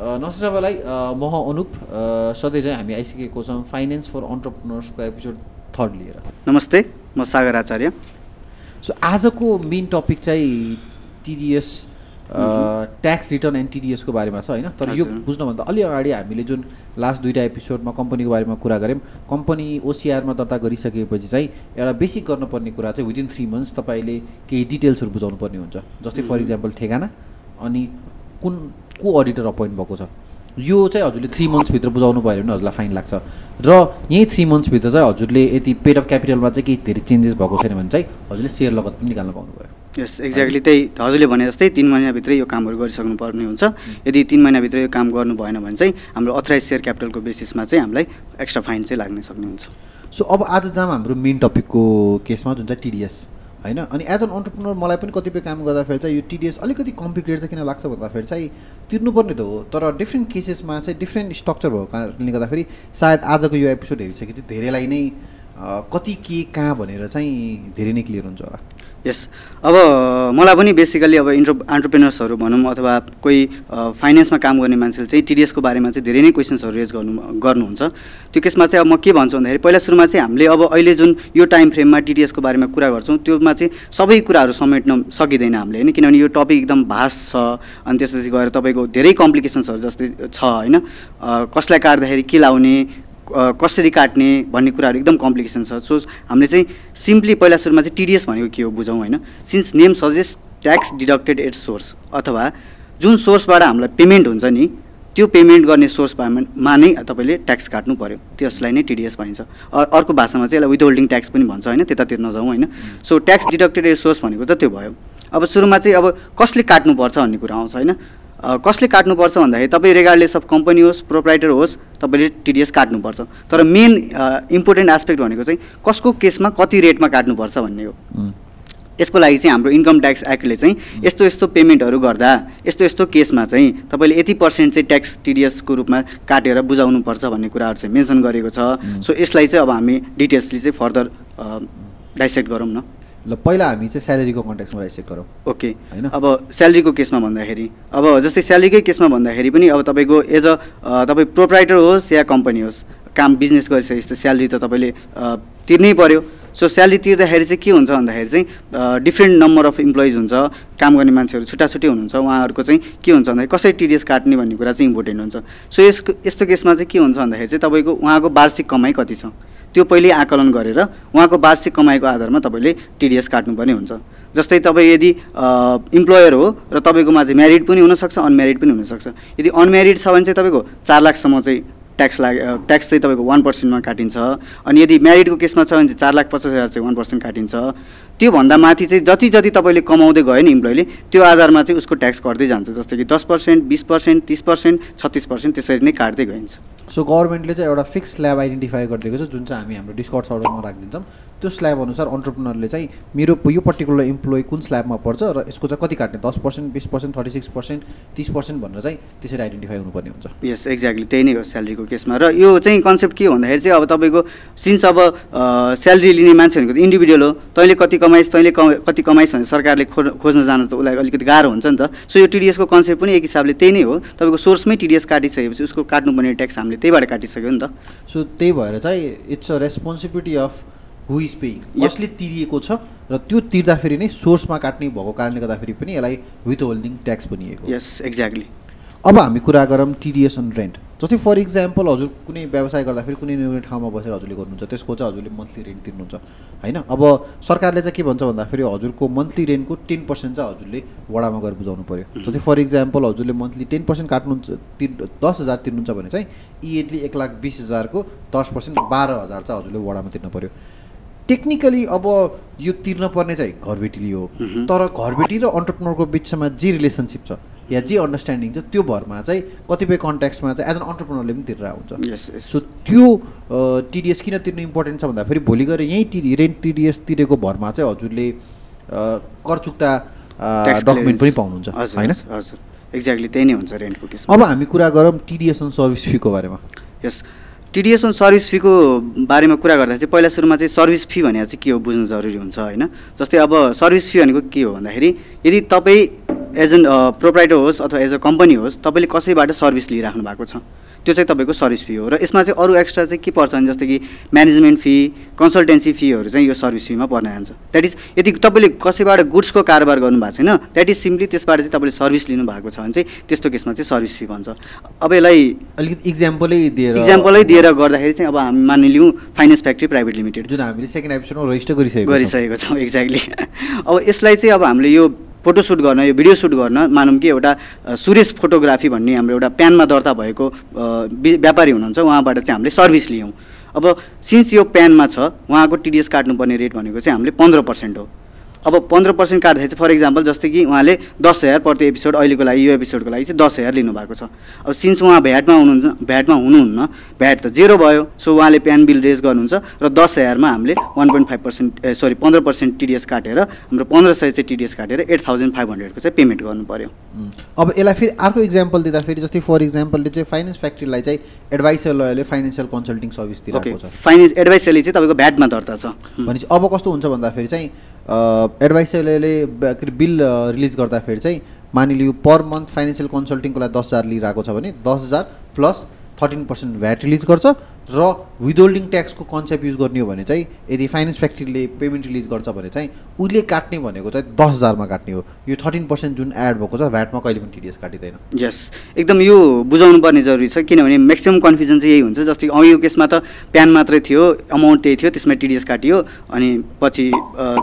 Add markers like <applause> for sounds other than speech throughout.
नमस्ते सबैलाई। म अनुप। सधैँ चाहिँ हामी आइसकेको छौँ फाइनेन्स फर अन्टरप्रिनर्सको एपिसोड थर्ड लिएर। नमस्ते म सागर आचार्य। सो आजको मेन टपिक चाहिँ टिडिएस ट्याक्स रिटर्न एन्ड टिडिएसको बारेमा छ होइन? तर यो। बुझ्नुभन्दा अलि अगाडि हामीले जुन लास्ट दुइटा एपिसोडमा कम्पनीको बारेमा कुरा गऱ्यौँ कम्पनी ओसिआरमा दर्ता गरिसकेपछि चाहिँ एउटा बेसिक गर्नुपर्ने कुरा चाहिँ विदिन थ्री मन्थ्स तपाईँले केही डिटेल्सहरू बुझाउनु पर्ने हुन्छ। जस्तै फर इक्जाम्पल ठेगाना अनि कुन को अडिटर अपोइन्ट भएको छ? यो चाहिँ हजुरले थ्री मन्थ्सभित्र बुझाउनु पऱ्यो भने हजुरलाई फाइन लाग्छ। र यही थ्री मन्थ्सभित्र चाहिँ हजुरले यदि पेड अफ क्यापिटलमा चाहिँ केही धेरै चेन्जेस भएको छैन भने चाहिँ हजुरले सेयर लगत पनि निकाल्नु पाउनु भयो यस एक्ज्याक्टली त्यही हजुरले भने जस्तै तिन महिनाभित्रै यो कामहरू गरिसक्नु पर्ने हुन्छ। यदि तिन महिनाभित्र यो काम गर्नु भएन भने चाहिँ हाम्रो अथराइज सेयर क्यापिटलको बेसिसमा चाहिँ हामीलाई एक्स्ट्रा फाइन चाहिँ लाग्न सक्ने हुन्छ। सो अब आज जाम हाम्रो मेन टपिकको केसमा जुन चाहिँ टिडिएस। होइन? अनि एज एन अन्टरप्रिनर मलाई पनि कतिपय काम गर्दाखेरि चाहिँ यो टिडिएस अलिकति कम्प्लिकेटेड चाहिँ किन लाग्छ भन्दाखेरि चाहिँ तिर्नुपर्ने त हो। तर डिफ्रेन्ट केसेसमा चाहिँ डिफ्रेन्ट स्ट्रक्चर भएको कारणले गर्दाखेरि सायद आजको यो एपिसोड हेरिसकेपछि धेरैलाई नै कति के कहाँ भनेर चाहिँ धेरै नै क्लियर हुन्छ होला। यस अब मलाई पनि बेसिकली अब इन्ट्रो अन्टरप्रिनर्सहरू भनौँ अथवा कोही फाइनेन्समा काम गर्ने मान्छेले चाहिँ टिडिएसको बारेमा चाहिँ धेरै नै क्वेसन्सहरू रेज गर्नु गर्नुहुन्छ। त्यो केसमा चाहिँ अब म के भन्छु भन्दाखेरि पहिला सुरुमा चाहिँ हामीले अब अहिले जुन यो टाइम फ्रेममा टिडिएसको बारेमा कुरा गर्छौँ त्योमा चाहिँ सबै कुराहरू समेट्न सकिँदैन हामीले होइन? किनभने यो टपिक एकदम भास्ट छ अनि त्यसपछि गएर तपाईँको धेरै कम्प्लिकेसन्सहरू जस्तै छ होइन? कसलाई काट्दाखेरि के लाउने कसरी काट्ने भन्ने कुराहरू एकदम कम्प्लिकेसन छ। सो हामीले चाहिँ सिम्पली पहिला सुरुमा चाहिँ टिडिएस भनेको के हो बुझौँ होइन? Since name suggest tax deducted at source अथवा जुन सोर्सबाट हामीलाई पेमेन्ट हुन्छ नि त्यो पेमेन्ट गर्ने सोर्समा मा नै तपाईँले ट्याक्स काट्नु पऱ्यो त्यसलाई नै टिडिएस भनिन्छ। अर्को भाषामा चाहिँ यसलाई विथहोल्डिङ ट्याक्स पनि भन्छ होइन त्यतातिर नजाउँ होइन। So tax deducted at source भनेको त त्यो भयो। अब सुरुमा चाहिँ अब कसले काट्नुपर्छ भन्ने कुरा आउँछ होइन? कसले काट्नुपर्छ भन्दाखेरि तपाईँ रेगार्डलेस अफ कम्पनी होस् प्रोप्राइटर होस् तपाईँले टिडिएस काट्नुपर्छ। तर मेन इम्पोर्टेन्ट एस्पेक्ट भनेको चाहिँ कसको केसमा कति रेटमा काट्नुपर्छ भन्ने हो। यसको लागि चाहिँ हाम्रो इन्कम ट्याक्स एक्टले चाहिँ यस्तो यस्तो पेमेन्टहरू गर्दा यस्तो यस्तो केसमा चाहिँ तपाईँले यति पर्सेन्ट चाहिँ ट्याक्स टिडिएसको रूपमा काटेर बुझाउनुपर्छ भन्ने कुराहरू चाहिँ मेन्सन गरेको छ। सो यसलाई चाहिँ अब हामी डिटेल्सली चाहिँ फर्दर डाइसेक्ट गरौँ न। ल पहिला हामी चाहिँ स्यालेरीको कन्ट्याक्समा राइसेक गरौँ ओके। होइन? अब स्यालेरीको केसमा भन्दाखेरि अब जस्तै स्यालेरीकै केसमा भन्दाखेरि पनि अब तपाईँको एज अ तपाईँ प्रोप्राइटर होस् या कम्पनी होस् काम बिजनेस गरिसकेपछि त स्यालेरी त तपाईँले तिर्नै पऱ्यो सो स्यालेरी तिर्दाखेरि चाहिँ के हुन्छ भन्दाखेरि चाहिँ डिफ्रेन्ट नम्बर अफ इम्प्लोइज हुन्छ काम गर्ने मान्छेहरू छुट्टा छुट्टै हुनुहुन्छ उहाँहरूको चाहिँ के हुन्छ भन्दाखेरि कसरी टिडिएस काट्ने भन्ने कुरा चाहिँ इम्पोर्टेन्ट हुन्छ। सो यसको यस्तो केसमा चाहिँ के हुन्छ भन्दाखेरि चाहिँ तपाईँको उहाँको वार्षिक कमाइ कति छ? त्यो पहिले आकलन गरेर उहाँको वार्षिक कमाइको आधारमा तपाईँले टिडिएस काट्नुपर्ने हुन्छ। जस्तै तपाईँ यदि इम्प्लोयर हो र तपाईँकोमा चाहिँ म्यारिड पनि हुनसक्छ अनम्यारिड पनि हुनसक्छ। यदि अनम्यारिड छ भने चाहिँ तपाईँको चार लाखसम्म चाहिँ ट्याक्स लाग ट्याक्स चाहिँ तपाईँको वान पर्सेन्टमा काटिन्छ। अनि यदि म्यारिडको केसमा छ भने चाहिँ चार लाख पचास हजार चाहिँ वान पर्सेन्ट काटिन्छ। त्योभन्दा माथि चाहिँ जति जति तपाईँले कमाउँदै गयो नि इम्प्लोइले त्यो आधारमा चाहिँ उसको ट्याक्स घट्दै जान्छ जस्तै कि दस पर्सेन्ट बिस पर्सेन्ट तिस पर्सेन्ट छत्तिस पर्सेन्ट त्यसरी नै काट्दै गइन्छ। सो गभर्मेन्टले चाहिँ एउटा फिक्स स्ल्याब आइडेन्टिफाई गरिदिएको छ जुन चाहिँ हामी हाम्रो डिस्कर्ड सर्भरमा राखिदिन्छौँ। त्यो स्ल्याब अनुसार अन्टरप्रिनरले चाहिँ मेरो यो पर्टिकुलर इम्प्लोइ कुन स्ल्याबमा पर्छ र यसको चाहिँ कति काट्ने दस पर्सेन्ट बिस पर्सेन्ट थर्टी सिक्स पर्सेन्ट तिस पर्सेन्ट भनेर चाहिँ त्यसरी आइडेन्टिफाई हुनुपर्ने हुन्छ। यस एक्ज्याक्टली त्यही नै हो स्यालेरीको केसमा। र यो चाहिँ कन्सेप्ट के भन्दाखेरि चाहिँ अब तपाईँको सिन्स अब स्यालेरी लिने मान्छे भनेको त इन्डिभिजुअल हो तैँले कति कमाइस् तैँले कति कमाइस् भने सरकारले खो खोज्न जान त उसलाई अलिकति गाह्रो हुन्छ नि त। सो यो टिडिएसको कन्सेप्ट पनि एक हिसाबले त्यही नै हो। तपाईँको सोर्समै टिडिएस काटिसकेपछि उसको काट्नुपर्ने ट्याक्स हामीले त्यहीबाट काटिसक्यो नि त। सो त्यही भएर चाहिँ it's a responsibility of who is paying. कसले तिरिएको छ र त्यो तिर्दाखेरि नै सोर्समा काट्ने भएको कारणले गर्दाखेरि पनि यसलाई विथ होल्डिङ ट्याक्स बनिएको यस एक्ज्याक्टली अब हामी कुरा गरौँ टिडिएस अन रेन्ट जस्तै फर इक्जाम्पल हजुर कुनै व्यवसाय गर्दाखेरि कुनै न कुनै ठाउँमा बसेर हजुरले गर्नुहुन्छ त्यसको चाहिँ हजुरले मन्थली रेन्ट तिर्नुहुन्छ होइन? अब सरकारले चाहिँ के भन्छ भन्दाखेरि हजुरको मन्थली रेन्टको टेन पर्सेन्ट चाहिँ हजुरले वडामा गएर बुझाउनु पऱ्यो जस्तै फर इक्जाम्पल हजुरले मन्थली टेन पर्सेन्ट काट्नुहुन्छ तिर दस हजार तिर्नुहुन्छ भने चाहिँ इएडली एक लाख बिस हजारको दस पर्सेन्ट बाह्र हजार चाहिँ हजुरले वडामा तिर्नु पऱ्यो टेक्निकली अब यो तिर्न पर्ने चाहिँ घरबेटीले हो। तर घरबेटी र अन्टरप्रिनरको बिचमा जे रिलेसनसिप छ या जे अन्डरस्ट्यान्डिङ छ त्यो भरमा चाहिँ कतिपय कन्ट्याक्समा चाहिँ एज एन अन्टरप्रिनरले पनि तिरेर हुन्छ यस यस सो त्यो टिडिएस किन तिर्नु इम्पोर्टेन्ट छ भन्दाखेरि भोलि गएर यहीँ टी रेन्ट टिडिएस तिरेको भरमा चाहिँ हजुरले कर चुक्ता डकुमेन्ट पनि। पाउनुहुन्छ होइन? हजुर, हजुर। एक्ज्याक्टली त्यही नै हुन्छ रेन्टको केसमा अब हामी कुरा गरौँ टिडिएस अन सर्भिस फीको बारेमा। यस टिडिएस अन सर्भिस फीको बारेमा कुरा गर्दा चाहिँ पहिला सुरुमा चाहिँ सर्भिस फी भनेर चाहिँ के हो बुझ्नु जरुरी हुन्छ होइन? जस्तै अब सर्भिस फी भनेको के हो भन्दाखेरि यदि तपाईँ एज एन प्रोप्राइटर होस् अथवा एज अ कम्पनी होस् तपाईँले कसैबाट सर्भिस लिइराख्नु भएको छ? त्यो चाहिँ तपाईँको सर्भिस फी हो र यसमा चाहिँ अरू एक्स्ट्रा चाहिँ के पर्छ भने जस्तो कि म्यानेजमेन्ट फी कन्सल्टेन्सी फीहरू चाहिँ यो सर्भिस फीमा पर्न जान्छ। द्याट इज यदि तपाईँले कसैबाट गुड्सको कारोबार गर्नुभएको छैन द्याट इज सिम्पली त्यसबाट चाहिँ तपाईँले सर्भिस लिनुभएको छ भने चाहिँ त्यस्तो केसमा चाहिँ सर्भिस फी भन्छ। अब यसलाई अलिकति इक्जाम्पलै दिएर इक्जाम्पलै दिएर गर्दाखेरि चाहिँ अब हामी मानिलिउँ फाइनेन्स फ्याक्ट्री प्राइभेट लिमिटेड जुन हामीले सेकेन्ड एपिसोडमा रजिस्टर गरिसकेको। गरिसकेको छौँ एक्ज्याक्टली <laughs> अब यसलाई चाहिँ अब हामीले यो फोटोसुट गर्न यो भिडियो सुट गर्न मानौँ कि एउटा सुरेश फोटोग्राफी भन्ने हाम्रो एउटा प्यानमा दर्ता भएको व्यापारी हुनुहुन्छ उहाँबाट चाहिँ हामीले सर्भिस लियौँ। अब सिन्स यो प्यानमा छ उहाँको टिडिएस काट्नुपर्ने रेट भनेको चाहिँ हामीले पन्ध्र पर्सेन्ट हो। अब पन्ध्र पर्सेन्ट काट्दाखेरि चाहिँ फर इक्जाम्पल जस्तै कि उहाँले दस हजार प्रति एपिसोड अहिलेको लागि यो एपिसोडको लागि चाहिँ दस हजार लिनुभएको छ। अब सिन्स उहाँ भ्याटमा हुनुहुन्छ भ्याटमा हुनुहुन्न भ्याट त जेरो भयो सो उहाँले प्यान बिल रेज गर्नुहुन्छ र दस हजारमा हामीले one point five percent sorry पन्ध्र पर्सेन्ट टिडिएस काटेर हाम्रो पन्ध्र सय चाहिँ टिडिएस काटेर एट थाउजन्ड फाइभ हन्ड्रेडको चाहिँ पेमेन्ट गर्नु पऱ्यो अब यसलाई फेरि अर्को इक्जाम्पल दिँदाखेरि जस्तै फर इक्जाम्पलले चाहिँ फाइनेन्स फ्याक्ट्रीलाई चाहिँ एडभाइसर लयले फाइनेन्सियल कन्सल्टिङ सर्भिस दिइरहेको छ। फाइनेन्स एडभाइसले चाहिँ तपाईँको भ्याटमा दर्ता छ। भनेपछि अब कस्तो हुन्छ भन्दाखेरि चाहिँ एडभाइसरले बिल रिलिज गर्दाखेरि चाहिँ मानिलियो पर मन्थ फाइनेन्सियल कन्सल्टिङको लागि दस हजार लिइरहेको छ भने दस हजार plus thirteen percent VAT release गर्छ। र विदहोल्डिङ ट्याक्सको कन्सेप्ट युज गर्ने हो भने चाहिँ यदि फाइनेन्स फ्याक्ट्रीले पेमेन्ट रिलिज गर्छ भने चाहिँ उसले काट्ने भनेको चाहिँ दस हजारमा काट्ने हो। यो थर्टिन पर्सेन्ट जुन एड भएको छ भ्याटमा कहिले पनि टिडिएस काटिँदैन। यस एकदम यो बुझाउनु पर्ने जरुरी छ किनभने म्याक्सिमम् कन्फ्युजन चाहिँ यही हुन्छ जस्तै यो केसमा त प्यान मात्रै थियो अमाउन्ट त्यही थियो त्यसमा टिडिएस काटियो अनि पछि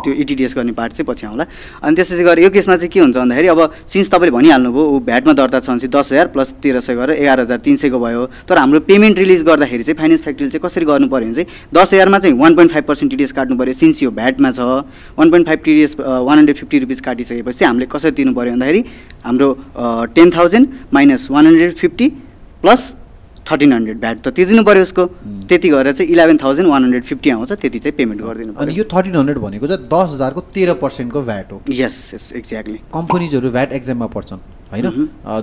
त्यो इटिडिएस गर्ने पार्ट चाहिँ पछि आउँला। अनि त्यसपछि गएर यो केसमा चाहिँ के हुन्छ भन्दाखेरि अब सिन्स तपाईँले भनिहाल्नुभयो ऊ भ्याटमा दर्ता छ भने चाहिँ दस हजार प्लस तेह्र सय गरेर एघार हजार तिन सयको भयो। तर हाम्रो पेमेन्ट रिलिज गर्दाखेरि चाहिँ फाइनेन्स फ्याक्ट्रीले चाहिँ कसरी गर्नु पऱ्यो भने चाहिँ दस हजारमा चाहिँ one point five percent TDS काट्नु पऱ्यो सिन्स यो भ्याटमा छ one point five TDS one hundred fifty rupees काटिसकेपछि हामीले कसरी तिर्नु पऱ्यो भन्दाखेरि हाम्रो ten thousand minus one hundred fifty plus thirteen hundred VAT त तिर्दिनु पऱ्यो उसको। त्यति गरेर चाहिँ eleven thousand one hundred fifty आउँछ त्यति चाहिँ पेमेन्ट गरिदिनु अनि यो थर्टिन हन्ड्रेड भनेको चाहिँ दस हजारको तेह्र पर्सेन्टको भ्याट हो। यस यस एक्ज्याक्टली कम्पनीजहरू भ्याट एक्जाममा पर्छन् होइन?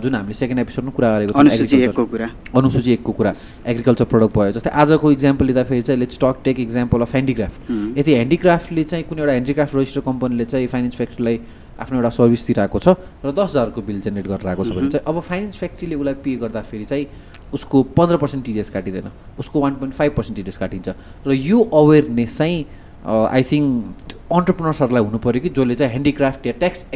जुन हामीले सेकेन्ड एपिसोडमा कुरा गरेको थियौँ, अनुसूची एकको कुरा। अनुसूची एकको कुरा। एग्रिकल्चर प्रडक्ट भयो। जस्तै आजको इक्जाम्पल लिँदाखेरि चाहिँ let's talk take example of handicraft. यदि ह्यान्डिक्राफ्टले चाहिँ कुनै एउटा ह्यान्डिक्राफ्ट रजिस्टर कम्पनीले चाहिँ फाइनेन्स फ्याक्ट्रीलाई आफ्नो एउटा सर्भिस दिइरहेको छ र दस हजारको बिल जेनेरेट गरेर आएको छ भने। चाहिँ अब फाइनेन्स फ्याक्ट्रीले उसलाई पे गर्दाखेरि चाहिँ उसको पन्ध्र पर्सेन्ट टिडिएस काटिँदैन। उसको one point five percent TDS काटिन्छ। र यो अवेरनेस चाहिँ आई थिङ्क अन्टरप्रिनर्सहरूलाई हुनु पऱ्यो कि जसले चाहिँ ह्यान्डिक्राफ्ट या ट्याक्स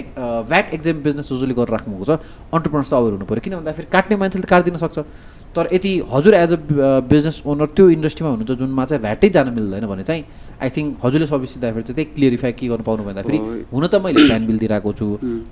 भ्याट एक्जाम बिजनेस जसले गरेर राख्नुभएको छ अन्टरप्रिनर्स चाहिँ अवेर हुनु पऱ्यो किन भन्दाखेरि काट्ने मान्छेले त काटिदिन सक्छ तर यदि हजुर एज अ बिजनेस ओनर त्यो इन्डस्ट्रीमा हुनुहुन्छ जुनमा चाहिँ भ्याटै जान मिल्दैन भने चाहिँ आई थिङ्क हजुरले सर्भिस दिँदाखेरि चाहिँ त्यही क्लियरिफाई के गर्नु पाउनु भन्दाखेरि। हुन त मैले <coughs> प्यान बिल दिइरहेको छु।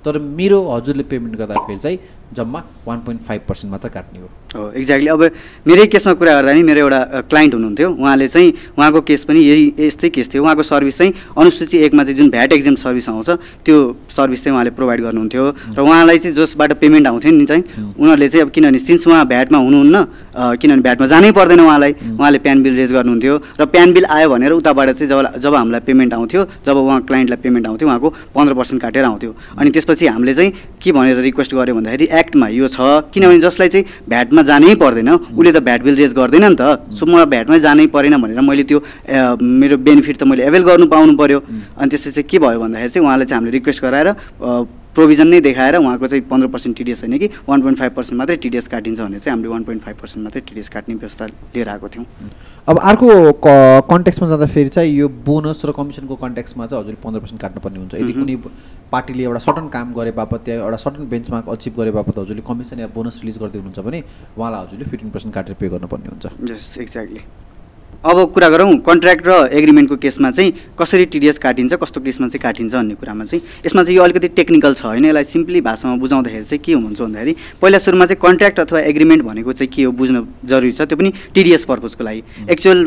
तर मेरो हजुरले पेमेन्ट गर्दाखेरि चाहिँ जम्मा वान पोइन्ट फाइभ पर्सेन्ट मात्र काट्ने हो। हो एक्ज्याक्टली अब मेरै केसमा कुरा गर्दा नि मेरो एउटा क्लाइन्ट हुनुहुन्थ्यो। उहाँले चाहिँ उहाँको केस पनि यही यस्तै केस थियो। उहाँको सर्भिस चाहिँ अनुसूची एकमा चाहिँ जुन भ्याट एक्जाम सर्भिस आउँछ त्यो सर्भिस चाहिँ उहाँले प्रोभाइड गर्नुहुन्थ्यो। र उहाँलाई चाहिँ जसबाट पेमेन्ट आउँथ्यो नि चाहिँ उनीहरूले चाहिँ अब किनभने सिन्स उहाँ भ्याटमा हुनुहुन्न किनभने भ्याटमा जानै पर्दैन उहाँलाई। उहाँले प्यान बिल रेज गर्नुहुन्थ्यो। र प्यान बिल आयो भनेर उताबाट चाहिँ जब जब हामीलाई पेमेन्ट आउँथ्यो जब उहाँ क्लाइन्टलाई पेमेन्ट आउँथ्यो उहाँको पन्ध्र पर्सेन्ट काटेर आउँथ्यो। अनि त्यसपछि हामीले चाहिँ के भनेर रिक्वेस्ट गऱ्यो भन्दाखेरि एक्टमा यो छ। किनभने जसलाई चाहिँ भ्याटमा जानै पर्दैन उसले त भ्याट बिल रेज गर्दैन नि त। सो मलाई भ्याटमै जानै परेन भनेर मैले त्यो मेरो बेनिफिट त मैले एभाइल गर्नु पाउनु पऱ्यो अनि त्यसपछि चाहिँ के भयो भन्दाखेरि चाहिँ उहाँलाई चाहिँ हामीले रिक्वेस्ट गराएर प्रोभिजन नै देखाएर उहाँको चाहिँ पन्ध्र पर्सेन्ट टिडिएस होइन कि वान पोइन्ट फाइभ पर्सेन्ट मात्रै टिडिएस काटिन्छ भने चाहिँ हामीले वान पोइन्ट फाइभ पर्सेन्ट मात्रै टिडिएस काट्ने व्यवस्था लिएर आएको थियौँ। अब अर्को कन्ट्याक्समा जाँदाखेरि चाहिँ यो बोनस र कमिसनको कन्ट्याक्समा चाहिँ हजुरले पन्ध्र पर्सेन्ट काट्नुपर्ने हुन्छ। यदि। कुनै पार्टीले एउटा सर्टन काम गरे बापत या एउटा सर्टन बेन्चमार्क अचिभ गरे बापत हजुरले कमिसन या बोनस रिलिज गर्दै हुनुहुन्छ भने उहाँलाई हजुरले फिफ्टिन पर्सेन्ट काटेर पे गर्नुपर्ने हुन्छ। यस एक्ज्याक्टली अब कुरा गरौँ कन्ट्र्याक्ट र एग्रिमेन्टको केसमा चाहिँ कसरी टिडिएस काटिन्छ कस्तो केसमा चाहिँ काटिन्छ भन्ने कुरामा चाहिँ। यसमा चाहिँ यो अलिकति टेक्निकल छ होइन? यसलाई सिम्पली भाषामा बुझाउँदाखेरि चाहिँ के हुन्छ भन्दाखेरि पहिला सुरुमा चाहिँ कन्ट्र्याक्ट अथवा एग्रिमेन्ट भनेको चाहिँ के हो बुझ्न जरुरी छ त्यो पनि टिडिएस पर्पजको लागि। एक्चुअल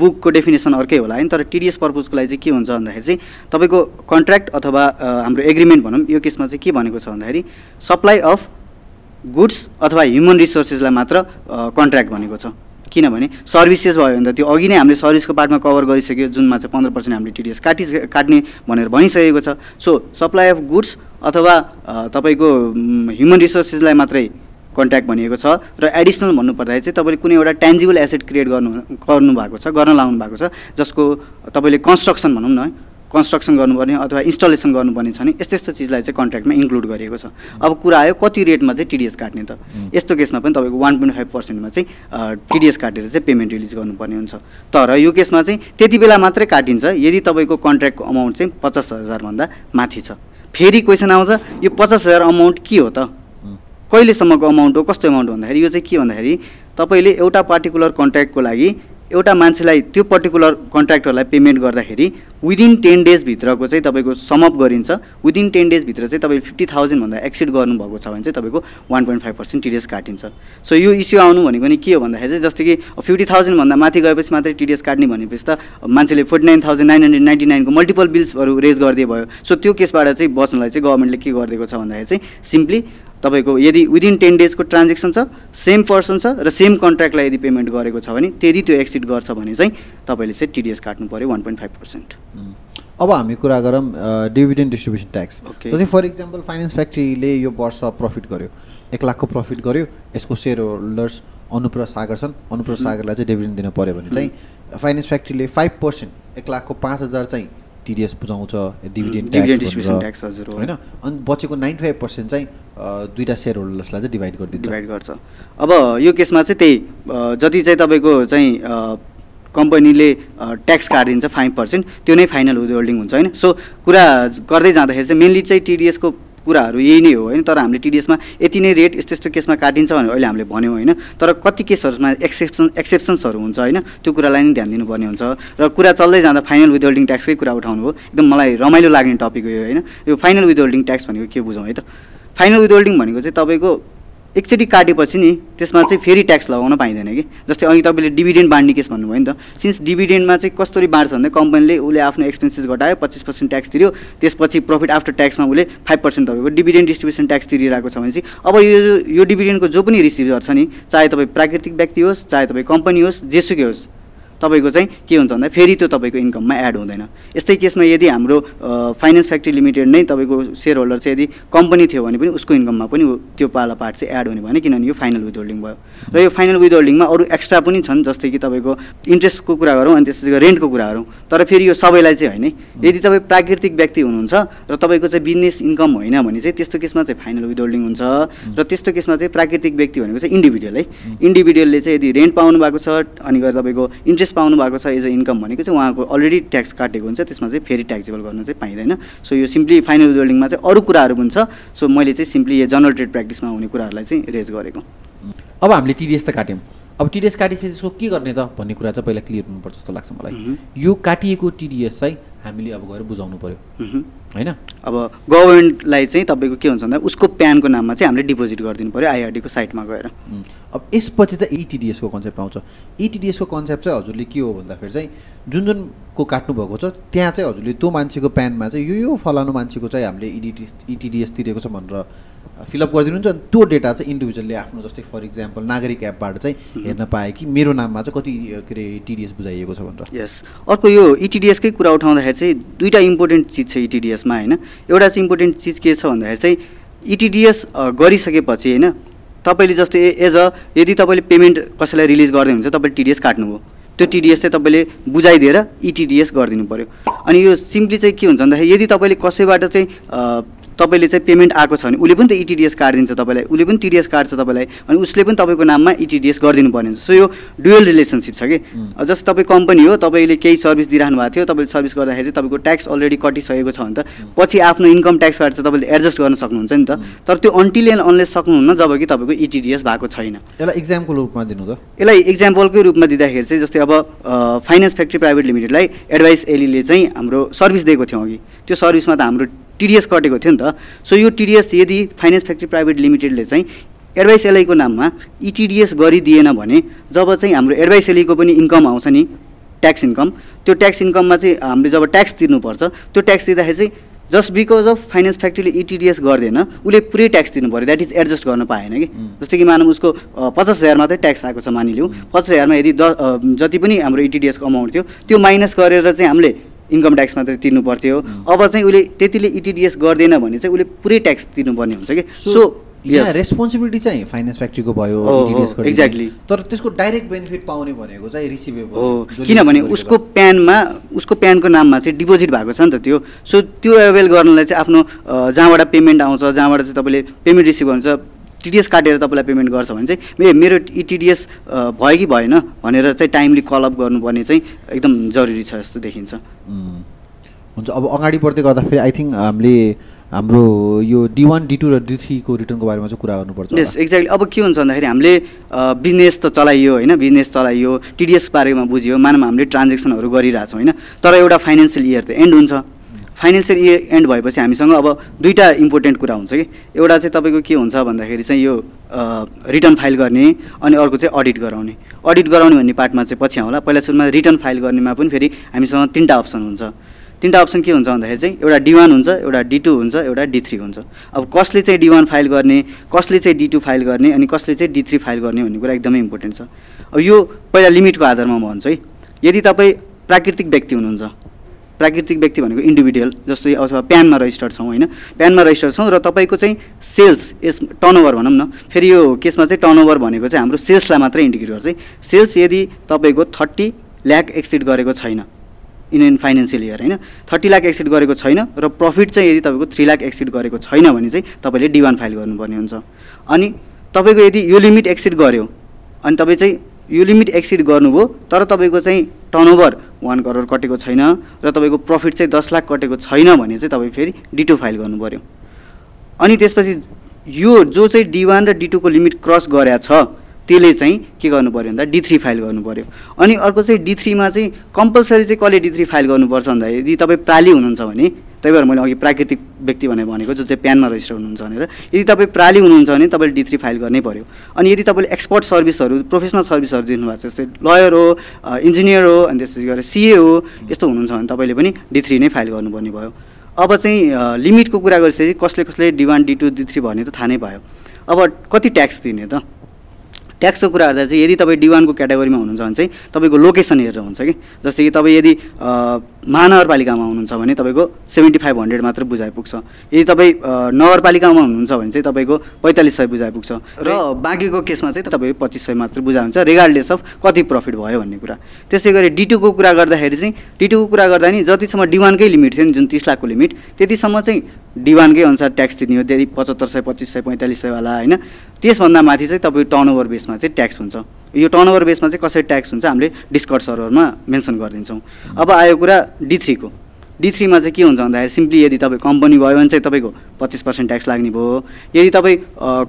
बुकको डेफिनेसन अर्कै होला होइन? तर टिडिएस पर्पजको लागि चाहिँ के हुन्छ भन्दाखेरि चाहिँ तपाईँको कन्ट्र्याक्ट अथवा हाम्रो एग्रिमेन्ट भनौँ यो केसमा चाहिँ के भनेको छ भन्दाखेरि सप्लाई अफ गुड्स अथवा ह्युमन रिसोर्सेसलाई मात्र कन्ट्र्याक्ट भनेको छ। किनभने सर्भिसेस भयो भने त त्यो अघि नै हामीले सर्भिसको पार्टमा कभर गरिसक्यो जुनमा चाहिँ पन्ध्र पर्सेन्ट हामीले टिडिएस काटि काट्ने भनेर भनिसकेको छ। सो सप्लाई अफ गुड्स अथवा तपाईँको ह्युमन रिसोर्सेसलाई मात्रै कन्ट्याक्ट भनिएको छ र एडिसनल भन्नुपर्दाखेरि चाहिँ तपाईँले कुनै एउटा ट्यान्जिबल एसेट क्रिएट गर्नु गर्नु भएको छ गर्न लाउनु भएको छ जसको तपाईँले कन्स्ट्रक्सन भनौँ न कन्स्ट्रक्सन गर्नुपर्ने अथवा इन्स्टलेसन गर्नुपर्ने छ भने यस्तो यस्तो चिजलाई चाहिँ कन्ट्र्याक्टमा इन्क्लुड गरिएको छ। अब कुरा आयो कति रेटमा चाहिँ टिडिएस काट्ने त। यस्तो केसमा पनि तपाईँको वान पोइन्ट फाइभ पर्सेन्टमा चाहिँ टिडिएस काटेर चाहिँ पेमेन्ट रिलिज गर्नुपर्ने हुन्छ। तर यो केसमा चाहिँ त्यति बेला मात्रै काटिन्छ यदि तपाईँको कन्ट्र्याक्टको अमाउन्ट चाहिँ पचास हजारभन्दा माथि छ। फेरि क्वेसन आउँछ यो पचास हजार अमाउन्ट के हो त? कहिलेसम्मको अमाउन्ट हो कस्तो अमाउन्ट भन्दाखेरि यो चाहिँ के भन्दाखेरि तपाईँले एउटा पार्टिकुलर कन्ट्र्याक्टको लागि एउटा मान्छेलाई त्यो पर्टिकुलर कन्ट्र्याक्टरलाई पेमेन्ट गर्दाखेरि विदिन टेन डेजभित्रको चाहिँ तपाईँको समअप गरिन्छ। विदिन टेन डेजभित्र चाहिँ तपाईँले फिफ्टी थाउजन्डभन्दा एक्सिड गर्नुभएको छ भने चाहिँ तपाईँको one point five percent TDS काटिन्छ। सो यो इस्यु आउनु भनेको नि के हो भन्दाखेरि चाहिँ जस्तै कि फिफ्टी थाउजन्डभन्दा माथि गएपछि मात्रै टिडिएस काट्ने भनेपछि त मान्छेले forty nine thousand nine hundred ninety नाइनको multiple बिल्सहरू रेज गरिदिए भयो। सो त्यो केसबाट चाहिँ बच्नलाई चाहिँ गभर्मेन्टले के गरिदिएको छ भन्दाखेरि चाहिँ सिम्पली तपाईँको यदि विदिन टेन डेजको ट्रान्जेक्सन छ सेम पर्सन छ र सेम कन्ट्र्याक्टलाई यदि पेमेन्ट गरेको छ भने त्यदि त्यो एक्सिड गर्छ भने चाहिँ तपाईँले चाहिँ टिडिएस काट्नु पऱ्यो वान पोइन्ट फाइभ पर्सेन्ट अब हामी कुरा गरौँ डिभिडेन्ड डिस्ट्रिब्युसन ट्याक्स. जस्तै फर इक्जाम्पल फाइनेन्स फ्याक्ट्रीले यो वर्ष प्रफिट गर्यो। एक लाखको प्रफिट गर्यो यसको सेयर होल्डर्स अनुप्र सागर छन्। अनुप्र सागरलाई चाहिँ डिभिडेन्ड दिन पऱ्यो भने चाहिँ फाइनेन्स फ्याक्ट्रीले फाइभ पर्सेन्ट एक लाखको पाँच हजार चाहिँ टिडिएस बुझाउँछ डिभिडेन्ड हजुर हो। होइन? अनि बचेको नाइन्टी फाइभ पर्सेन्ट चाहिँ दुईवटा सेयर होल्डर्सलाई चाहिँ डिभाइड गरिदिन्छ। डिभाइड गर्छ। अब यो केसमा चाहिँ त्यही जति चाहिँ तपाईँको चाहिँ कम्पनीले ट्याक्स काटिदिन्छ फाइभ पर्सेन्ट त्यो नै फाइनल होल्डिङ हुन्छ होइन? सो कुरा गर्दै जाँदाखेरि चाहिँ मेनली चाहिँ टिडिएसको कुराहरू यही नै हो होइन? तर हामीले टिडिएसमा यति नै रेट यस्तो यस्तो केसमा काटिन्छ भनेर अहिले हामीले भन्यौँ होइन? तर कति केसहरूमा एक्सेप्सन एक्सेप्सन्सहरू हुन्छ होइन? त्यो कुरालाई नै ध्यान दिनुपर्ने हुन्छ। र कुरा चल्दै जाँदा फाइनल विथ होल्डिङ ट्याक्सकै कुरा उठाउनु हो एकदम मलाई रमाइलो लाग्ने टपिक हो होइन? यो फाइनल विथ होल्डिङ ट्याक्स भनेको के बुझौँ है त? फाइनल विथ होल्डिङ भनेको चाहिँ तपाईँको एकचोटि काटेपछि नि त्यसमा चाहिँ फेरि ट्याक्स लगाउन पाइँदैन कि। जस्तै अघि तपाईँले डिभिडेन्ड बाँड्ने केस भन्नुभयो नि त। सिन्स डिभिडेन्डमा चाहिँ कसरी बाँड्छ भन्दा कम्पनीले उसले आफ्नो एक्सपेन्सेस घटायो पच्चिस पर्सेन्ट ट्याक्स तिर्यो त्यसपछि प्रफिट आफ्टर ट्याक्समा उसले फाइभ पर्सेन्ट तपाईँको डिभिडेन्ड डिस्ट्रिब्युसन ट्याक्स तिरिरहेको छ भने चाहिँ अब यो यो डिभिडेन्डको जो पनि रिसिभर छ नि चाहे तपाईँ प्राकृतिक व्यक्ति होस् चाहे तपाईँ कम्पनी होस् जेसुकै होस् तपाईँको चाहिँ के हुन्छ भन्दा फेरि त्यो तपाईँको इन्कममा एड हुँदैन। यस्तै केसमा यदि हाम्रो फाइनेन्स फ्याक्ट्री लिमिटेड नै तपाईँको सेयर होल्डर चाहिँ यदि कम्पनी थियो भने पनि उसको इन्कममा पनि त्यो पाला पार्ट चाहिँ एड हुने भने किनभने यो फाइनल विथ होल्डिङ भयो। र यो फाइनल विथ होल्डिङमा अरू एक्स्ट्रा पनि छन् जस्तै कि तपाईँको इन्ट्रेस्टको कुरा गरौँ अनि त्यसपछि रेन्टको कुरा गरौँ। तर फेरि यो सबैलाई चाहिँ होइन। यदि तपाईँ प्राकृतिक व्यक्ति हुनुहुन्छ र तपाईँको चाहिँ बिजनेस इन्कम होइन भने चाहिँ त्यस्तो केसमा चाहिँ फाइनल विथ होल्डिङ हुन्छ। र त्यस्तो केसमा चाहिँ प्राकृतिक व्यक्ति भनेको चाहिँ इन्डिभिजुअल है। इन्डिभिजुअलले चाहिँ यदि रेन्ट पाउनु भएको छ अनि गएर तपाईँको इन्ट्रेस्ट पाउनु भएको छ एज अ इन्कम भनेको चाहिँ उहाँको अलरेडी ट्याक्स काटेको हुन्छ त्यसमा चाहिँ फेरि ट्याक्सेबल गर्न चाहिँ पाइँदैन। सो यो सिम्पली फाइनल विथ होल्डिङमा चाहिँ अरू कुराहरू पनि छ। सो मैले चाहिँ सिम्पली यो जनरल ट्रेड प्र्याक्टिसमा हुने कुराहरूलाई चाहिँ रेज गरेको। अब हामीले टिडिएस त काट्यौँ। अब टिडिएस काटिसकेपछि के गर्ने त भन्ने कुरा चाहिँ पहिला क्लियर हुनुपर्छ जस्तो लाग्छ मलाई। यो काटिएको टिडिएस चाहिँ हामीले अब गएर बुझाउनु पऱ्यो। होइन? अब गभर्मेन्टलाई चाहिँ तपाईँको के हुन्छ भन्दा उसको प्यानको नाममा चाहिँ हामीले डिपोजिट गरिदिनु पऱ्यो आइआरडीको साइटमा गएर। अब यसपछि चाहिँ इटिडिएसको कन्सेप्ट आउँछ। इटिडिएसको कन्सेप्ट चाहिँ हजुरले के हो भन्दाखेरि चाहिँ जुन जुनको काट्नुभएको छ त्यहाँ चाहिँ हजुरले त्यो मान्छेको प्यानमा चाहिँ यो यो फलानु मान्छेको चाहिँ हामीले इडिटिएस इटिडिएस तिरेको छ भनेर फिलअप गरिदिनुहुन्छ। अनि त्यो डेटा चाहिँ इन्डिभिजुअलले आफ्नो जस्तै फर इक्जाम्पल नागरिक एपबाट चाहिँ हेर्न पाए कि मेरो नाममा चाहिँ कति के अरे टिडिएस बुझाइएको छ भनेर। यस अर्को यो इटिडिएसकै कुरा उठाउँदाखेरि चाहिँ दुईवटा इम्पोर्टेन्ट चिज छ इटिडिएसमा होइन? एउटा चाहिँ इम्पोर्टेन्ट चिज के छ भन्दाखेरि चाहिँ इटिडिएस गरिसकेपछि होइन? तपाईँले जस्तै एज अ यदि तपाईँले पेमेन्ट कसैलाई रिलिज गर्दै हुन्छ तपाईँले टिडिएस काट्नुभयो। त्यो टिडिएस चाहिँ तपाईँले बुझाइदिएर इटिडिएस गरिदिनु पऱ्यो अनि यो सिम्पली चाहिँ के हुन्छ भन्दाखेरि यदि तपाईँले कसैबाट चाहिँ तपाईँले चाहिँ पेमेन्ट आएको छ भने उसले पनि त इटिडिएस काटिदिन्छ तपाईँलाई उसले पनि टिडिएस काट्छ तपाईँलाई अनि उसले पनि तपाईँको नाममा इटिडिएस गरिदिनु पर्ने हुन्छ। सो यो डुएल रिलेसनसिप छ कि? जस्तो तपाईँ कम्पनी हो तपाईँले केही सर्भिस दिइरहनु भएको थियो तपाईँले सर्भिस गर्दाखेरि चाहिँ तपाईँको ट्याक्स अलरेडी कटिसकेको छ भने त पछि आफ्नो इन्कम ट्याक्सबाट चाहिँ तपाईँले एडजस्ट गर्न सक्नुहुन्छ नि त। तर त्यो अन्टिल एन्ड अनलेस सक्नुहुन्न जब कि तपाईँको इटिडिएस भएको छैन। यसलाई इक्जामको रूपमा दिनु त। यसलाई इक्जाम्पलकै रूपमा दिँदाखेरि चाहिँ जस्तै अब फाइनेन्स फ्याक्ट्री प्राइभेट लिमिटेडलाई एडभाइस एलीले चाहिँ हाम्रो सर्भिस दिएको थियौँ अघि। त्यो सर्भिसमा त हाम्रो टिडिएस कटेको थियो नि त। सो यो टिडिएस यदि फाइनेन्स फ्याक्ट्री प्राइभेट लिमिटेडले चाहिँ एडभाइस एलआईको नाममा इटिडिएस गरिदिएन भने जब चाहिँ हाम्रो एडभाइस एलीको पनि इन्कम आउँछ नि ट्याक्स इन्कम त्यो ट्याक्स इन्कममा चाहिँ हामीले जब ट्याक्स तिर्नुपर्छ त्यो ट्याक्स दिँदाखेरि चाहिँ जस्ट बिकज अफ फाइनेन्स फ्याक्ट्रीले इटिडिएस गर्दैन उसले पुरै ट्याक्स दिनु पऱ्यो द्याट इज एडजस्ट गर्न पाएन कि? जस्तै कि मानौँ उसको पचास हजार मात्रै ट्याक्स आएको छ मानिलिउँ। पचास हजारमा यदि द जति पनि हाम्रो इटिडिएसको अमाउन्ट थियो त्यो माइनस गरेर चाहिँ हामीले इन्कम ट्याक्स मात्रै तिर्नु पर्थ्यो अब चाहिँ उसले त्यतिले इटिडिएस गर्दैन भने चाहिँ उसले पुरै ट्याक्स तिर्नुपर्ने हुन्छ कि? सो यहाँ. रेस्पोन्सिबिलिटी चाहिँ फाइनेन्स फ्याक्ट्रीको भयो को दिने। exactly. तर त्यसको डाइरेक्ट बेनिफिट पाउने भनेको चाहिँ रिसिभेबल हो किनभने उसको प्यानमा उसको प्यानको नाममा चाहिँ डिपोजिट भएको छ नि त त्यो सो त्यो एभाइल गर्नलाई चाहिँ आफ्नो जहाँबाट पेमेन्ट आउँछ जहाँबाट चाहिँ तपाईँले पेमेन्ट रिसिभ गर्नुहुन्छ टिडिएस काटेर तपाईँलाई पेमेन्ट गर्छ भने चाहिँ ए मेरो टिडिएस भयो कि भएन भनेर चाहिँ टाइमली कलअप गर्नुपर्ने चाहिँ एकदम जरुरी छ जस्तो देखिन्छ हुन्छ अब अगाडि बढ्दै गर्दाखेरि आई थिङ्क हामीले हाम्रो यो डी वान डी टू र डी थ्रीको रिटर्नको बारेमा चाहिँ कुरा गर्नुपर्छ। यस एक्ज्याक्टली अब के हुन्छ भन्दाखेरि हामीले बिजनेस त चलाइयो होइन? बिजनेस चलाइयो टिडिएस बारेमा बुझ्यो मानव हामीले ट्रान्जेक्सनहरू गरिरहेछौँ होइन? तर एउटा फाइनेन्सियल इयर त एन्ड हुन्छ। फाइनेन्सियल इयर एन्ड भएपछि हामीसँग अब दुईवटा इम्पोर्टेन्ट कुरा हुन्छ कि। एउटा चाहिँ तपाईँको के हुन्छ भन्दाखेरि चाहिँ यो रिटर्न फाइल गर्ने अनि अर्को चाहिँ अडिट गराउने। अडिट गराउने भन्ने पार्टमा चाहिँ पछि आउँला। पहिला सुरुमा रिटर्न फाइल गर्नेमा पनि फेरि हामीसँग तिनवटा अप्सन हुन्छ। तिनवटा अप्सन के हुन्छ भन्दाखेरि चाहिँ एउटा डी वान हुन्छ एउटा डी टू हुन्छ एउटा डी थ्री हुन्छ। अब कसले चाहिँ डी वान फाइल गर्ने कसले चाहिँ डी टू फाइल गर्ने अनि कसले चाहिँ डी थ्री फाइल गर्ने भन्ने कुरा एकदमै इम्पोर्टेन्ट छ। अब यो पहिला लिमिटको आधारमा म भन्छु है। यदि तपाईँ प्राकृतिक व्यक्ति हुनुहुन्छ प्राकृतिक व्यक्ति भनेको इन्डिभिजुअल जस्तै अथवा प्यानमा रजिस्टर्ड छौँ होइन प्यानमा रजिस्टर्ड छौँ र तपाईँको चाहिँ सेल्स यस टर्नओभर भनौँ न फेरि यो केसमा चाहिँ टर्नओभर भनेको चाहिँ हाम्रो सेल्सलाई मात्रै इन्डिकेट गर्छ है। सेल्स यदि तपाईँको थर्टी ल्याक एक्सिड गरेको छैन इन इन फाइनेन्सियल इयर होइन? थर्टी लाख एक्सिड गरेको छैन र प्रफिट चाहिँ यदि तपाईँको थ्री लाख एक्सिड गरेको छैन भने चाहिँ तपाईँले डी वान फाइल गर्नुपर्ने हुन्छ। अनि तपाईँको यदि यो लिमिट एक्सिड गऱ्यो अनि तपाईँ चाहिँ यो लिमिट एक्सिड गर्नुभयो तर तपाईँको चाहिँ टर्नओभर वान करोड कटेको छैन र तपाईँको प्रफिट चाहिँ दस लाख कटेको छैन भने चाहिँ तपाईँ फेरि डी टू फाइल गर्नु पऱ्यो अनि त्यसपछि यो जो चाहिँ डी वान र डी टूको लिमिट क्रस गरेका छ त्यसले चाहिँ के गर्नु पऱ्यो भन्दा डी थ्री फाइल गर्नु पऱ्यो अनि अर्को चाहिँ डी थ्रीमा चाहिँ कम्पलसरी चाहिँ कसले डी थ्री फाइल गर्नुपर्छ भन्दा यदि तपाईँ प्राली हुनुहुन्छ भने त्यही भएर मैले अघि प्राकृतिक व्यक्ति भनेर भनेको जो चाहिँ प्यानमा रजिस्टर हुनुहुन्छ भनेर यदि तपाईँ प्राली हुनुहुन्छ भने तपाईँले डी थ्री फाइल गर्नै पऱ्यो अनि यदि तपाईँले एक्सपर्ट सर्भिसहरू प्रोफेसनल सर्भिसहरू दिनुभएको छ जस्तै लयर हो इन्जिनियर हो अनि त्यसपछि गरेर सिए हो यस्तो हुनुहुन्छ भने तपाईँले पनि डी थ्री नै फाइल गर्नुपर्ने भयो। अब चाहिँ लिमिटको कुरा गरिसकेपछि कसले कसले D one D two D three भन्ने त थाहा नै भयो। अब कति ट्याक्स दिने त? ट्याक्सको कुरा गर्दा चाहिँ यदि तपाईँ डी वानको क्याटेगोरीमा हुनुहुन्छ भने चाहिँ तपाईँको लोकेसन हेरेर हुन्छ कि? जस्तै कि तपाईँ यदि महानगरपालिकामा हुनुहुन्छ भने तपाईँको सेभेन्टी फाइभ हन्ड्रेड मात्र बुझाइ पुग्छ यदि तपाईँ नगरपालिकामा हुनुहुन्छ भने चाहिँ तपाईँको पैँतालिस सय बुझाइ पुग्छ र बाँकीको केसमा चाहिँ तपाईँको पच्चिस सय मात्र बुझाइ हुन्छ रिगार्डलेस अफ कति प्रफिट भयो भन्ने कुरा। त्यसै गरी डी टूको कुरा गर्दाखेरि चाहिँ डी टूको कुरा गर्दा नि जतिसम्म डी वानकै लिमिट थियो नि जुन तिस लाखको लिमिट त्यतिसम्म चाहिँ डी वानकै अनुसार ट्याक्स दिने हो। त्यति पचहत्तर सय पच्चिस सय पैँतालिस सयवाला होइन? त्यसभन्दा माथि चाहिँ तपाईँ टर्नओभर बेसमा चाहिँ ट्याक्स हुन्छ। यो टर्नओभर बेसमा चाहिँ कसरी ट्याक्स हुन्छ हामीले डिस्कट सर्भरमा मेन्सन गरिदिन्छौँ। अब आयो कुरा डी थ्रीको डी थ्रीमा चाहिँ के हुन्छ भन्दाखेरि सिम्पली यदि तपाईँ कम्पनी भयो भने चाहिँ तपाईँको पच्चिस पर्सेन्ट ट्याक्स लाग्ने भयो। यदि तपाईँ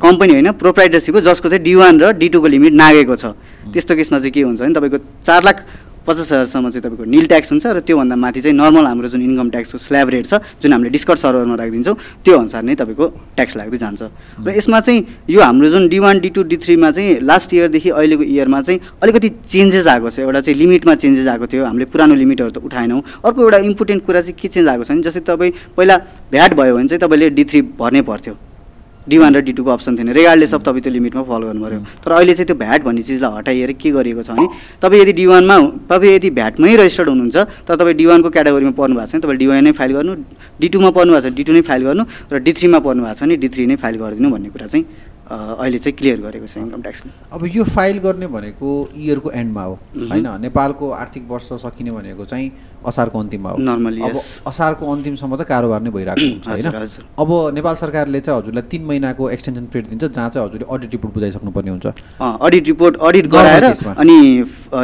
कम्पनी होइन प्रोप्राइटरसिप हो जसको चाहिँ डी वान र डी टूको लिमिट नागेको छ त्यस्तो केसमा चाहिँ के हुन्छ भने तपाईँको चार लाख पचास हजारसम्म चाहिँ तपाईँको निल ट्याक्स हुन्छ र त्योभन्दा माथि चाहिँ नर्मल हाम्रो जुन इन्कम ट्याक्सको स्ल्याब रेट छ जुन हामीले डिस्कट सर्भरमा राखिदिन्छौँ त्यो अनुसार नै तपाईँको ट्याक्स लाग्दै जान्छ। र यसमा चाहिँ यो हाम्रो जुन D one D two D थ्रीमा चाहिँ लास्ट इयरदेखि अहिलेको इयरमा चाहिँ अलिकति चेन्जेस आएको छ। एउटा चाहिँ लिमिटमा चेन्जेस आएको थियो। हामीले पुरानो लिमिटहरू त उठाएनौँ। अर्को एउटा इम्पोर्टेन्ट कुरा चाहिँ के चेन्ज आएको छ भने जस्तै तपाईँ पहिला भ्याट भयो भने चाहिँ तपाईँले डी थ्री भर्नै पर्थ्यो। डी वान र डी टूको अप्सन थिएन। रेगार्डलेस अफ तपाईँ त्यो लिमिटमा फलो गर्नु पऱ्यो तर अहिले चाहिँ त्यो भ्याट भन्ने चिजलाई हटाइएर के गरिएको छ भने तपाईँ यदि डी वानमा तपाईँ यदि भ्याटमै रजिस्टर्ड हुनुहुन्छ तर तपाईँ डी वानको क्याटेगोरीमा पर्नु भएको छ भने तपाईँ डी वान नै फाइल गर्नु डी टूमा पर्नु भएको छ डी टू नै फाइल गर्नु र डी थ्रीमा पर्नु भएको छ भने डी थ्री नै फाइल गरिदिनु भन्ने कुरा चाहिँ अहिले चाहिँ क्लियर गरेको छ इन्कम ट्याक्सले अब यो फाइल गर्ने भनेको इयरको एन्डमा हो मह्म। होइन नेपालको आर्थिक वर्ष सकिने भनेको चाहिँ असारको अन्तिममा हो Normally, अब. असारको अन्तिमसम्म त कारोबार नै भइरहेको <clears throat> हुन्छ होइन। अब नेपाल सरकारले चाहिँ हजुरलाई तिन महिनाको एक्सटेन्सन पिरियड दिन्छ जहाँ चाहिँ हजुरले अडिट रिपोर्ट बुझाइसक्नुपर्ने हुन्छ अडिट रिपोर्ट अडिट गराएर। अनि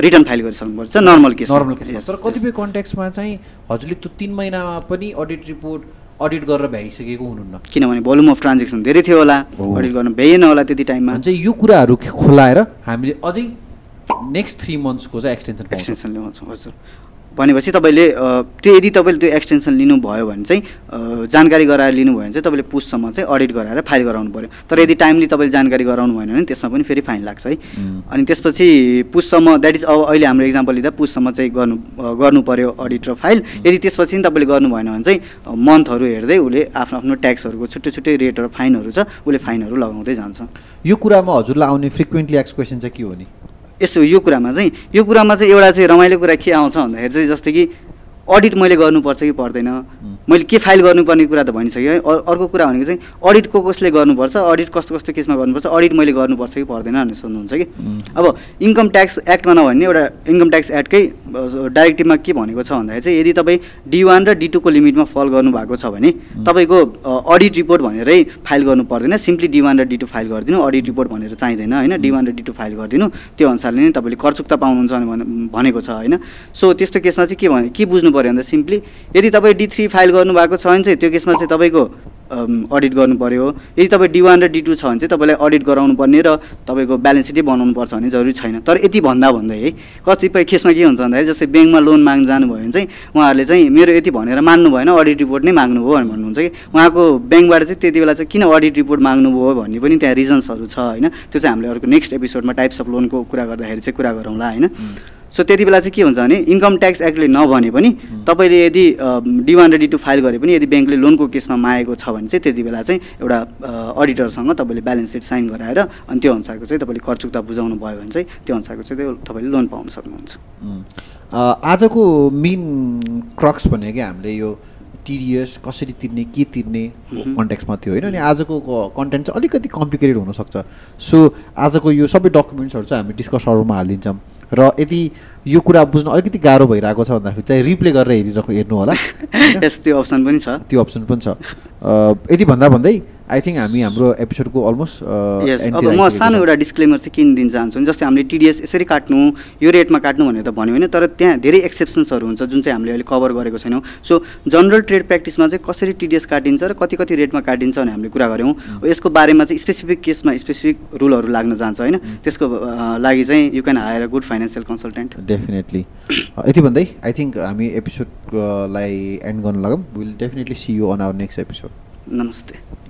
रिटर्न फाइल गरिसक्नुपर्छ नर्मल केस नर्मल केसमा तर कतिपय कन्ट्याक्समा चाहिँ हजुरले त्यो तिन महिनामा पनि अडिट रिपोर्ट अडिट गरेर भ्याइसकेको हुनुहुन्न। किनभने भोल्युम अफ ट्रान्जेक्सन धेरै थियो होला। अडिट गर्न भ्याइएन होला त्यति टाइममा। चाहिँ यो कुराहरू खोलाएर हामीले अझै नेक्स्ट थ्री मन्थ्सको चाहिँ एक्सटेन्सन एक्सटेन्सन ल्याउँछौँ हजुर। भनेपछि तपाईँले त्यो यदि तपाईँले त्यो एक्सटेन्सन लिनुभयो भने चाहिँ जानकारी गराएर लिनुभयो भने चाहिँ तपाईँले पुससम्म चाहिँ अडिट गराएर फाइल गराउनु पऱ्यो तर यदि टाइमली तपाईँले जानकारी गराउनु भएन भने त्यसमा पनि फेरि फाइन लाग्छ है. अनि त्यसपछि पुससम्म द्याट इज अब अहिले हाम्रो इक्जाम्पल लिँदा पुससम्म चाहिँ गर्नु गर्नु पऱ्यो अडिट र फाइल यदि त्यसपछि नि तपाईँले गर्नु भएन भने चाहिँ मन्थहरू हेर्दै उसले आफ्नो आफ्नो ट्याक्सहरूको छुट्टै छुट्टै रेट र फाइनहरू छ उसले फाइनहरू लगाउँदै जान्छ। यो कुरामा हजुरलाई आउने फ्रिक्वेन्टली एक्स क्वेसन चाहिँ के हो नि? यसो यो कुरामा चाहिँ यो कुरामा चाहिँ एउटा चाहिँ रमाइलो कुरा के आउँछ भन्दाखेरि चाहिँ जस्तै कि अडिट मैले गर्नुपर्छ कि पर्दैन। मैले के फाइल गर्नुपर्ने कुरा त भनिसकेँ अर्को कुरा भनेको चाहिँ अडिट को कसले गर्नुपर्छ? अडिट कस्तो कस्तो केसमा गर्नुपर्छ? अडिट मैले गर्नुपर्छ कि पर्दैन भनेर सोध्नुहुन्छ कि। अब इन्कम ट्याक्स एक्टमा नभने एउटा इन्कम ट्याक्स एक्टकै डाइरेक्टिभमा के भनेको छ भन्दाखेरि चाहिँ यदि तपाईँ डी वान र डी टूको लिमिटमा फल गर्नुभएको छ भने तपाईँको अडिट रिपोर्ट भनेरै फाइल गर्नु पर्दैन। सिम्पली डी वान र डी टू फाइल गरिदिनु अडिट रिपोर्ट भनेर चाहिँदैन होइन? डी वान र डी टू फाइल गरिदिनु त्यो अनुसारले नै तपाईँले करचुक्ता पाउनुहुन्छ भने- भनेको छ होइन? सो त्यस्तो केसमा चाहिँ के भने के बुझ्नु पऱ्यो भन्दा सिम्पली यदि तपाईँ डी थ्री फाइल गर्नुभएको छ भने चाहिँ त्यो केसमा चाहिँ तपाईँको अडिट गर्नु पऱ्यो यदि तपाईँ डी वान र डी टू छ भने चाहिँ तपाईँलाई अडिट गराउनु पर्ने र तपाईँको ब्यालेन्स सिटै बनाउनु पर्छ भन्ने जरुरी छैन। तर यति भन्दा भन्दै है कतिपय केसमा के हुन्छ भन्दाखेरि जस्तै ब्याङ्कमा लोन माग्नु जानुभयो भने चाहिँ उहाँहरूले चाहिँ मेरो यति भनेर मान्नु भएन अडिट रिपोर्ट नै माग्नुभयो भनेर भन्नुहुन्छ कि। उहाँको ब्याङ्कबाट चाहिँ त्यति बेला चाहिँ किन अडिट रिपोर्ट माग्नुभयो भन्ने पनि त्यहाँ रिजन्सहरू छ होइन। त्यो चाहिँ हामीले अर्को नेक्स्ट एपिसोडमा टाइप्स अफ लोनको कुरा गर्दाखेरि चाहिँ कुरा गरौँला होइन। सो त्यति बेला चाहिँ के हुन्छ भने इन्कम ट्याक्स एक्टले नभने पनि तपाईँले यदि डी वान र डी टू फाइल गरे पनि यदि ब्याङ्कले लोनको केसमा मागेको छ भने चाहिँ त्यति बेला चाहिँ एउटा अडिटरसँग तपाईँले ब्यालेन्स सिट साइन गराएर अनि त्यो अनुसारको चाहिँ तपाईँले करचुक्ता बुझाउनु भयो भने चाहिँ त्यो अनुसारको चाहिँ त्यो तपाईँले लोन पाउन सक्नुहुन्छ। आजको मेन क्रक्स भनेको हामीले यो टिडिएस कसरी तिर्ने के तिर्ने कन्ट्याक्समा थियो होइन अनि आजको कन्टेन्ट चाहिँ अलिकति कम्प्लिकेटेड हुनसक्छ। सो आजको यो सबै डकुमेन्ट्सहरू चाहिँ हामी डिस्कसहरूमा हालिदिन्छौँ। र यदि यो कुरा बुझ्न अलिकति गाह्रो भइरहेको छ भन्दाखेरि चाहिँ रिप्ले गरेर हेरिरहेको हेर्नु होला? <laughs> यस त्यो अप्सन पनि छ त्यो अप्सन पनि छ यति भन्दा भन्दै आई थिङ्क हामी हाम्रो एपिसोडको अलमोस्ट यस अब म सानो एउटा डिस्क्लेमर चाहिँ किन दिन चाहन्छु जस्तै हामीले टिडिएस यसरी काट्नु यो रेटमा काट्नु भनेर त भन्यो होइन तर त्यहाँ धेरै एक्सेप्सन्सहरू हुन्छ जुन चाहिँ हामीले अहिले कभर गरेको छैनौँ। सो जनरल ट्रेड प्र्याक्टिसमा चाहिँ कसरी टिडिएस काटिन्छ र कति कति रेटमा काटिन्छ भने हामीले कुरा गऱ्यौँ। यसको बारेमा चाहिँ स्पेसिफिक केसमा स्पेसिफिक रुलहरू लाग्न जान्छ होइन। त्यसको लागि चाहिँ you can hire a good financial consultant definitely यति भन्दै आई थिङ्क हामी एपिसोडलाई एन्ड गर्न लागौँ। Will definitely see you on our next episode नमस्ते।